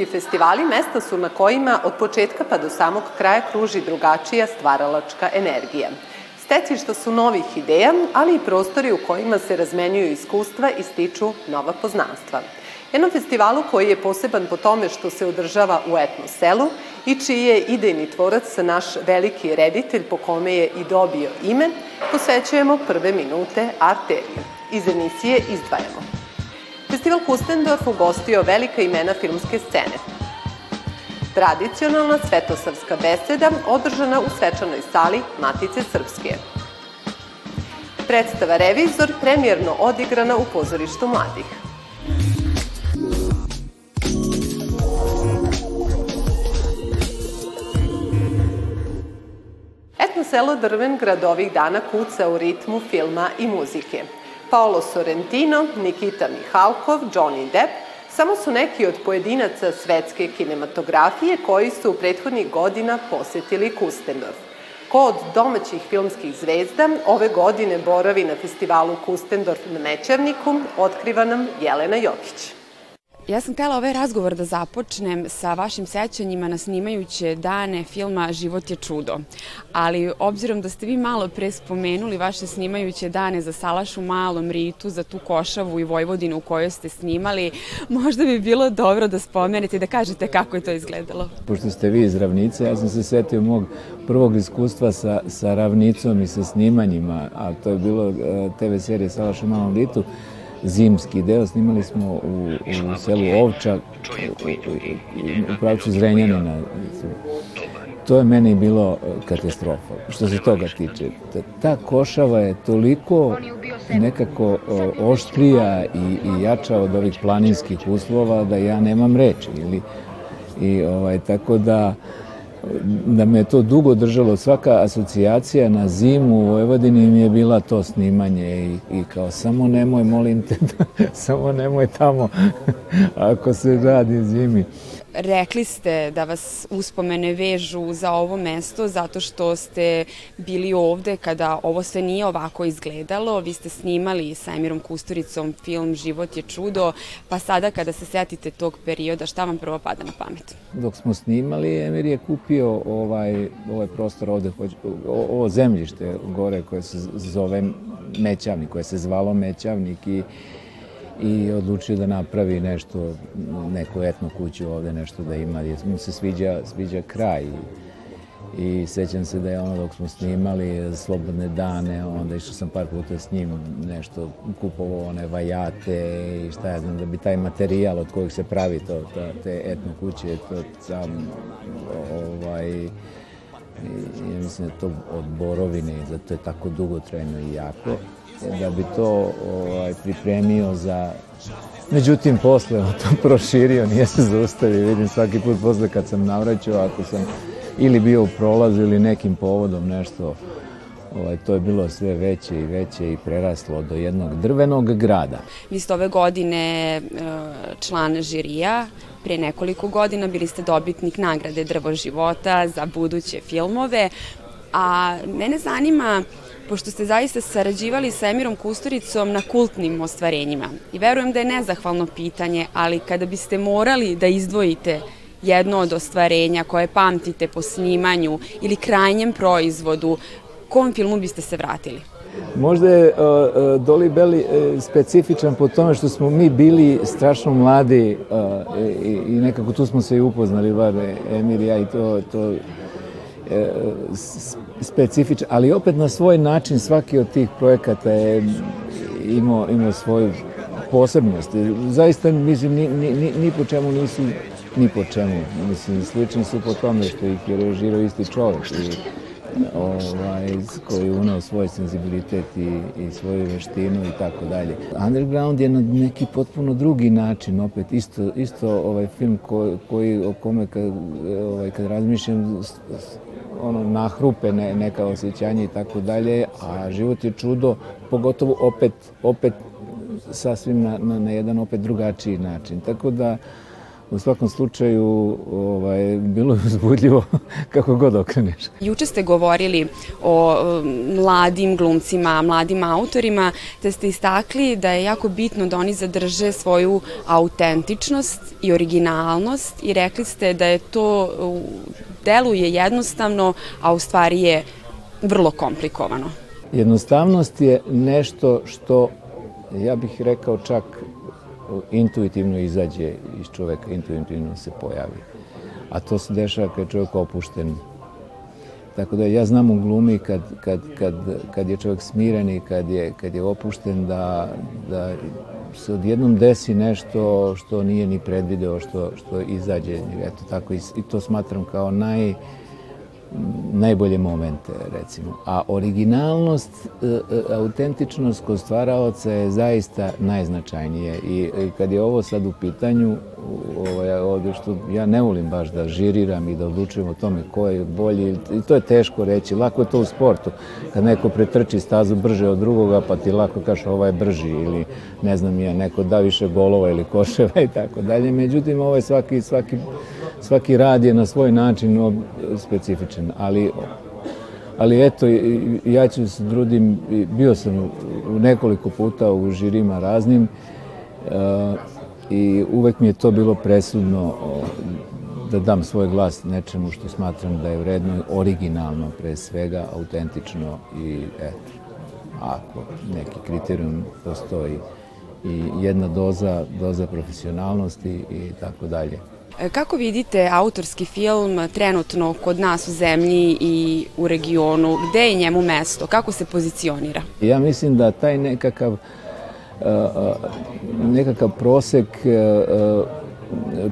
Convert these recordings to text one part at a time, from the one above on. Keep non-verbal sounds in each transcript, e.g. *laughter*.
Umetnički festivali mesta su na kojima od početka pa do samog kraja kruži drugačija stvaralačka energija. Stecišta su novih ideja, ali i prostori u kojima se razmenjuju iskustva i stiču nova poznanstva. Jednom festivalu koji je poseban po tome što se održava u etno selu i čiji je idejni tvorac naš veliki reditelj po kome je i dobio ime, posvećujemo prve minute Arteriju. Iz emisije izdvajamo. Festival Kustendorf ugostio velika imena filmske scene. Tradicionalna svetosavska beseda održana u svečanoj sali Matice Srpske. Predstava Revizor premijerno odigrana u pozorištu mladih. Selo Drvengrad ovih dana kuca u ritmu filma i muzike. Paolo Sorrentino, Nikita Mihalkov, Johnny Depp samo su neki od pojedinaca svetske kinematografije koji su u prethodnih godina posetili Kustendorf. Ko od domaćih filmskih zvezda ove godine boravi na festivalu Kustendorf na Mečerniku, otkriva nam Jelena Jokić. Ja sam htela ovaj razgovor da započnem sa vašim sećanjima na snimajuće dane filma Život je čudo. Ali obzirom da ste vi malo pre spomenuli vaše snimajuće dane za Salaš u Malom Ritu, za tu Košavu i Vojvodinu u kojoj ste snimali, možda bi bilo dobro da spomenete i da kažete kako je to izgledalo. Pošto ste vi iz Ravnice, ja sam se setio mog prvog iskustva sa, sa Ravnicom i sa snimanjima, a to je bilo eh, TV serije Salaš u Malom Ritu zimski deo. Snimali smo u, u selu Ovča, u, u, u pravcu Zrenjanina. To je meni bilo e, katastrofa, što se toga tiče. Ta košava je toliko nekako oštrija i, i jača od ovih planinskih uslova da ja nemam reči. Ili, I ovaj, tako da da me to dugo držalo. Svaka asocijacija na zimu u Vojvodini mi je bila to snimanje i, i kao samo nemoj, molim te, *laughs* samo nemoj tamo *laughs* ako se radi zimi. Rekli ste da vas uspomene vežu za ovo mesto zato što ste bili ovde kada ovo sve nije ovako izgledalo. Vi ste snimali sa Emirom Kusturicom film Život je čudo, pa sada kada se setite tog perioda, šta vam prvo pada na pamet? Dok smo snimali, Emir je kupio ovaj, ovaj prostor ovde, ovo zemljište gore koje se zove Mećavnik, koje se zvalo Mećavnik i i odlučio da napravi nešto, neku etnu kuću ovde, nešto da ima, mu se sviđa, sviđa kraj. I, sećam se da je ono dok smo snimali slobodne dane, onda išao sam par puta s njim nešto, kupovao one vajate i šta ja znam, da bi taj materijal od kojeg se pravi to, ta, te etno kuće, to sam, ovaj, ja mislim da to od borovine, zato je tako dugotrajno i jako da bi to ovaj, pripremio za... Međutim, posle on to *laughs* proširio, nije se zaustavio. Vidim svaki put posle kad sam navraćao, ako sam ili bio u prolazu ili nekim povodom nešto, ovaj, to je bilo sve veće i veće i preraslo do jednog drvenog grada. Vi ste ove godine e, član žirija, pre nekoliko godina bili ste dobitnik nagrade Drvo života za buduće filmove, a mene zanima pošto ste zaista sarađivali sa Emirom Kusturicom na kultnim ostvarenjima. I verujem da je nezahvalno pitanje, ali kada biste morali da izdvojite jedno od ostvarenja koje pamtite po snimanju ili krajnjem proizvodu, kom filmu biste se vratili? Možda je uh, uh, Doli Beli uh, specifičan po tome što smo mi bili strašno mladi uh, i, i nekako tu smo se i upoznali, bar Emir i ja i to, to E, specifičan, ali opet na svoj način svaki od tih projekata je imao, imao svoju posebnost. Zaista, mislim, ni, ni, ni po čemu nisu, ni po čemu. Mislim, slični su po tome što ih je režirao isti čovjek i ovaj, koji unao svoj senzibilitet i, i svoju veštinu i tako dalje. Underground je na neki potpuno drugi način, opet isto, isto ovaj film ko, koji, o kome kad, ovaj, kad razmišljam ono nahrupe ne, neka osjećanja i tako dalje, a život je čudo, pogotovo opet, opet sasvim na, na, na jedan opet drugačiji način. Tako da u svakom slučaju ovaj, bilo je uzbudljivo *laughs* kako god okreneš. Juče ste govorili o mladim glumcima, mladim autorima, te ste istakli da je jako bitno da oni zadrže svoju autentičnost i originalnost i rekli ste da je to deluje jednostavno, a u stvari je vrlo komplikovano. Jednostavnost je nešto što, ja bih rekao čak intuitivno izađe iz čoveka, intuitivno se pojavi. A to se dešava kad je čovjek opušten. Tako da ja znam u glumi kad, kad, kad, kad je čovjek smiren i kad je, kad je opušten da, da se odjednom desi nešto što nije ni predvideo, što, što izađe. Eto tako i, i to smatram kao naj, najbolje momente, recimo. A originalnost, e, e, autentičnost kod stvaraoca je zaista najznačajnije. I kad je ovo sad u pitanju, ovaj, ovde što ja ne volim baš da žiriram i da odlučujem o tome ko je bolji, i to je teško reći, lako je to u sportu. Kad neko pretrči stazu brže od drugoga, pa ti lako kaže ovo je brži ili ne znam ja, neko da više golova ili koševa i tako dalje. Međutim, ovo je svaki, svaki svaki rad je na svoj način specifičan, ali ali eto, ja ću se trudim, bio sam nekoliko puta u žirima raznim uh, i uvek mi je to bilo presudno da dam svoj glas nečemu što smatram da je vredno, originalno pre svega, autentično i eto, ako neki kriterijum postoji i jedna doza, doza profesionalnosti i tako dalje. E, kako vidite autorski film trenutno kod nas u zemlji i u regionu? Gde je njemu mesto? Kako se pozicionira? Ja mislim da taj nekakav e, nekakav prosek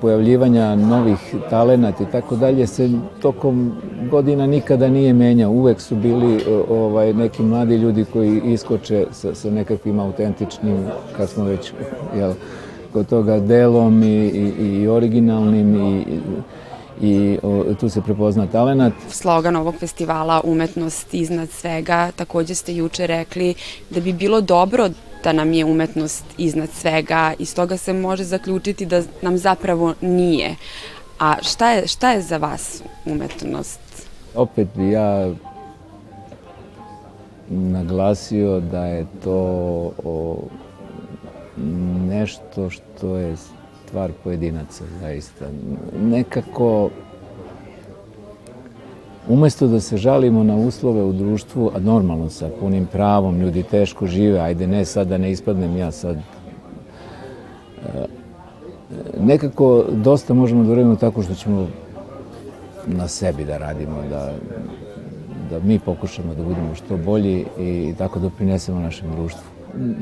pojavljivanja novih talenata i tako dalje se tokom godina nikada nije menjao. Uvek su bili ovaj, neki mladi ljudi koji iskoče sa, sa nekakvim autentičnim, kad smo već jel, kod toga delom i, i, i originalnim i, i o, tu se prepozna talenat. Slogan ovog festivala Umetnost iznad svega, takođe ste juče rekli da bi bilo dobro da nam je umetnost iznad svega i stoga se može zaključiti da nam zapravo nije. A šta je, šta je za vas umetnost? Opet bi ja naglasio da je to o, nešto što je stvar pojedinaca, zaista. Nekako, umesto da se žalimo na uslove u društvu, a normalno sa punim pravom, ljudi teško žive, ajde ne sad da ne ispadnem ja sad, e, nekako dosta možemo da uradimo tako što ćemo na sebi da radimo, da, da mi pokušamo da budemo što bolji i tako doprinesemo našem društvu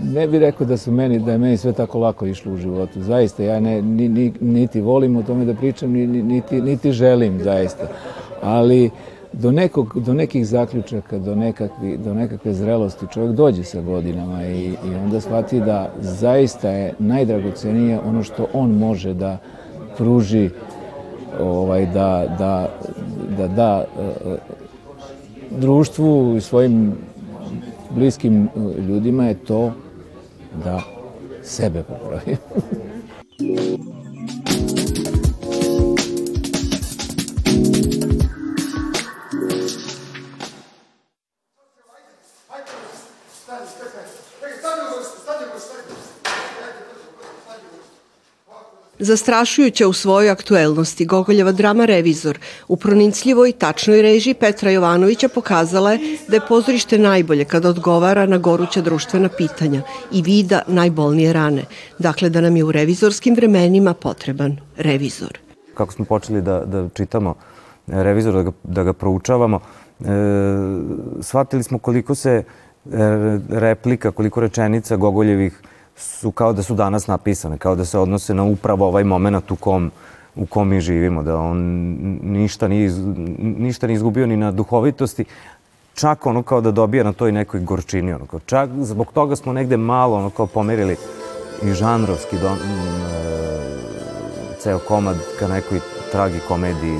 ne bih rekao da su meni, da je meni sve tako lako išlo u životu. Zaista, ja ne, ni, ni, niti volim o tome da pričam, ni, niti, niti želim, zaista. Ali do, nekog, do nekih zaključaka, do, nekakvi, do nekakve zrelosti čovjek dođe sa godinama i, i onda shvati da zaista je najdragocenije ono što on može da pruži, ovaj, da, da, da, da uh, društvu i svojim bliskim uh, ljudima je to da sebe popravi. *laughs* Zastrašujuća u svojoj aktuelnosti Gogoljeva drama Revizor u pronicljivoj i tačnoj režiji Petra Jovanovića pokazala je da je pozorište najbolje kada odgovara na goruća društvena pitanja i vida najbolnije rane. Dakle, da nam je u revizorskim vremenima potreban revizor. Kako smo počeli da, da čitamo revizor, da ga, da ga proučavamo, e, shvatili smo koliko se e, replika, koliko rečenica Gogoljevih su kao da su danas napisane, kao da se odnose na upravo ovaj moment u kom, u kom mi živimo, da on ništa nije, ništa nije izgubio ni na duhovitosti, čak ono kao da dobija na toj nekoj gorčini, ono kao čak zbog toga smo negde malo ono kao pomerili i žanrovski do, m, e, ceo komad ka nekoj tragi komediji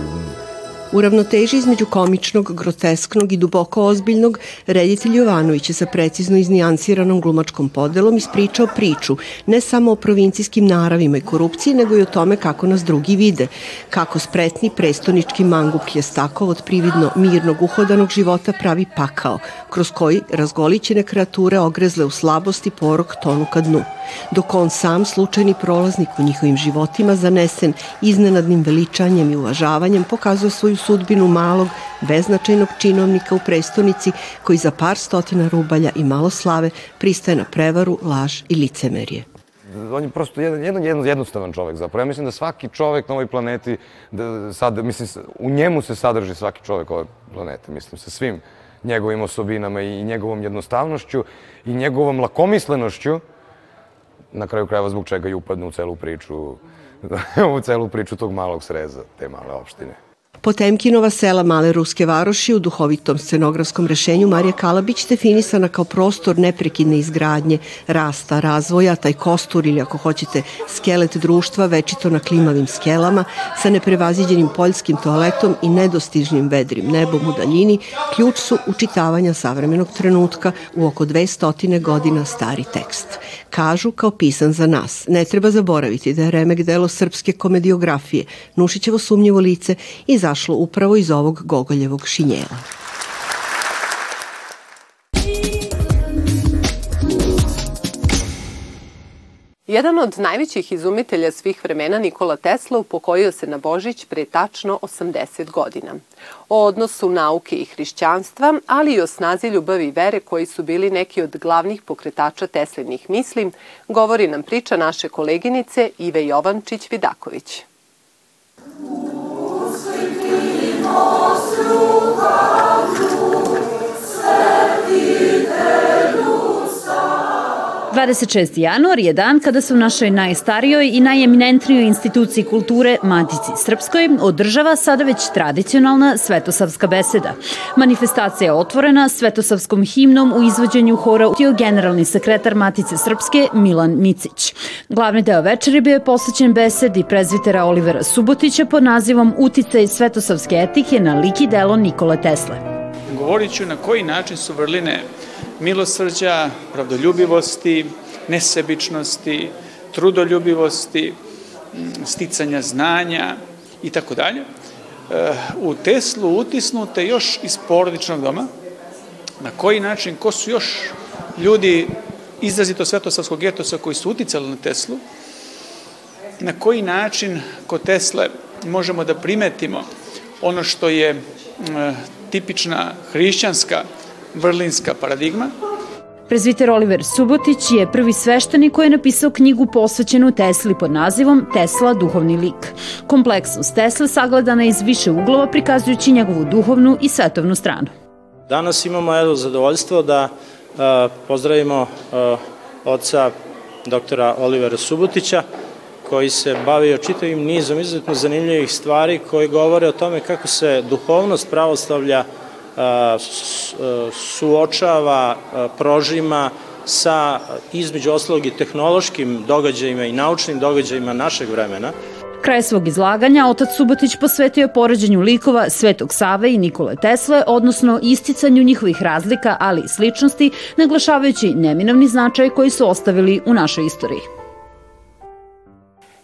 U ravnoteži između komičnog, grotesknog i duboko ozbiljnog, reditelj Jovanović je sa precizno iznijansiranom glumačkom podelom ispričao priču ne samo o provincijskim naravima i korupciji, nego i o tome kako nas drugi vide, kako spretni prestonički mangup Ljestakov od prividno mirnog uhodanog života pravi pakao, kroz koji razgolićene kreature ogrezle u slabosti porok tonu ka dnu, dok on sam slučajni prolaznik u njihovim životima zanesen iznenadnim veličanjem i uvažavanjem pokazuje svoju sudbinu malog, beznačajnog činovnika u prestonici koji za par stotina rubalja i malo slave pristaje na prevaru, laž i licemerje on je prosto jedan, jedan, jedan jednostavan čovek zapravo. Ja mislim da svaki čovek na ovoj planeti, da sad, mislim, u njemu se sadrži svaki čovek ove planete, mislim, sa svim njegovim osobinama i njegovom jednostavnošću i njegovom lakomislenošću, na kraju krajeva zbog čega i upadne u celu priču, *laughs* u celu priču tog malog sreza, te male opštine. Potemkinova sela Male Ruske varoši u duhovitom scenografskom rešenju Marija Kalabić definisana kao prostor neprekidne izgradnje, rasta, razvoja, taj kostur ili ako hoćete skelet društva večito na klimavim skelama sa neprevaziđenim poljskim toaletom i nedostižnim vedrim nebom u daljini ključ su učitavanja savremenog trenutka u oko 200 godina stari tekst. Kažu kao pisan za nas. Ne treba zaboraviti da je remek delo srpske komediografije, Nušićevo sumnjivo lice i za izašlo upravo iz ovog Gogoljevog šinjela. Jedan od najvećih izumitelja svih vremena Nikola Tesla upokojio se na Božić pre tačno 80 godina. O odnosu nauke i hrišćanstva, ali i o snazi ljubavi i vere koji su bili neki od glavnih pokretača Teslinih misli, govori nam priča naše koleginice Ive Jovančić-Vidaković. Nostru Pai. 26. januar je dan kada se u našoj najstarijoj i najeminentnijoj instituciji kulture, Matici Srpskoj, održava sada već tradicionalna svetosavska beseda. Manifestacija je otvorena svetosavskom himnom u izvođenju hora utio generalni sekretar Matice Srpske Milan Micić. Glavni deo večeri bio je posvećen besedi prezvitera Olivera Subotića pod nazivom Uticaj svetosavske etike na lik i delo Nikole Tesle. Govorit ću na koji način su vrline milosrđa, pravdoljubivosti, nesebičnosti, trudoljubivosti, sticanja znanja i tako dalje, eh, u Teslu utisnute još iz porodičnog doma, na koji način, ko su još ljudi izrazito svetosavskog etosa koji su uticali na Teslu, na koji način kod Tesle možemo da primetimo ono što je eh, tipična hrišćanska vrlinska paradigma. Prezviter Oliver Subotić je prvi sveštenik koji je napisao knjigu posvećenu Tesli pod nazivom Tesla duhovni lik. Kompleksnost Tesla sagledana iz više uglova prikazujući njegovu duhovnu i svetovnu stranu. Danas imamo evo zadovoljstvo da uh, pozdravimo uh, oca doktora Olivera Subotića koji se bavio čitavim nizom izuzetno zanimljivih stvari koji govore o tome kako se duhovnost pravoslavlja suočava, prožima sa između ostalog i tehnološkim događajima i naučnim događajima našeg vremena. Kraj svog izlaganja otac Subotić posvetio poređenju likova Svetog Save i Nikole Tesle, odnosno isticanju njihovih razlika, ali i sličnosti, naglašavajući neminovni značaj koji su ostavili u našoj istoriji.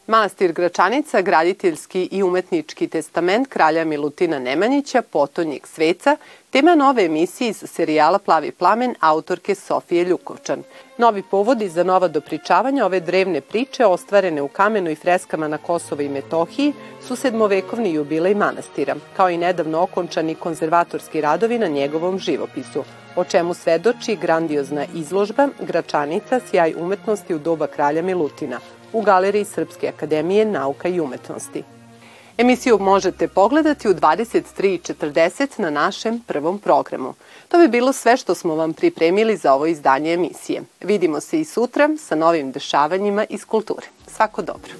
Manastir Gračanica, graditeljski i umetnički testament kralja Milutina Nemanjića, potonjeg sveca, tema nove emisije iz serijala Plavi plamen autorke Sofije Ljukovčan. Novi povodi za nova dopričavanja ove drevne priče ostvarene u kamenu i freskama na Kosovo i Metohiji su sedmovekovni jubilej manastira, kao i nedavno okončani konzervatorski radovi na njegovom živopisu, o čemu svedoči grandiozna izložba Gračanica, sjaj umetnosti u doba kralja Milutina – u Galeriji Srpske akademije nauka i umetnosti. Emisiju možete pogledati u 23.40 na našem prvom programu. To bi bilo sve što smo vam pripremili za ovo izdanje emisije. Vidimo se i sutra sa novim dešavanjima iz kulture. Svako dobro.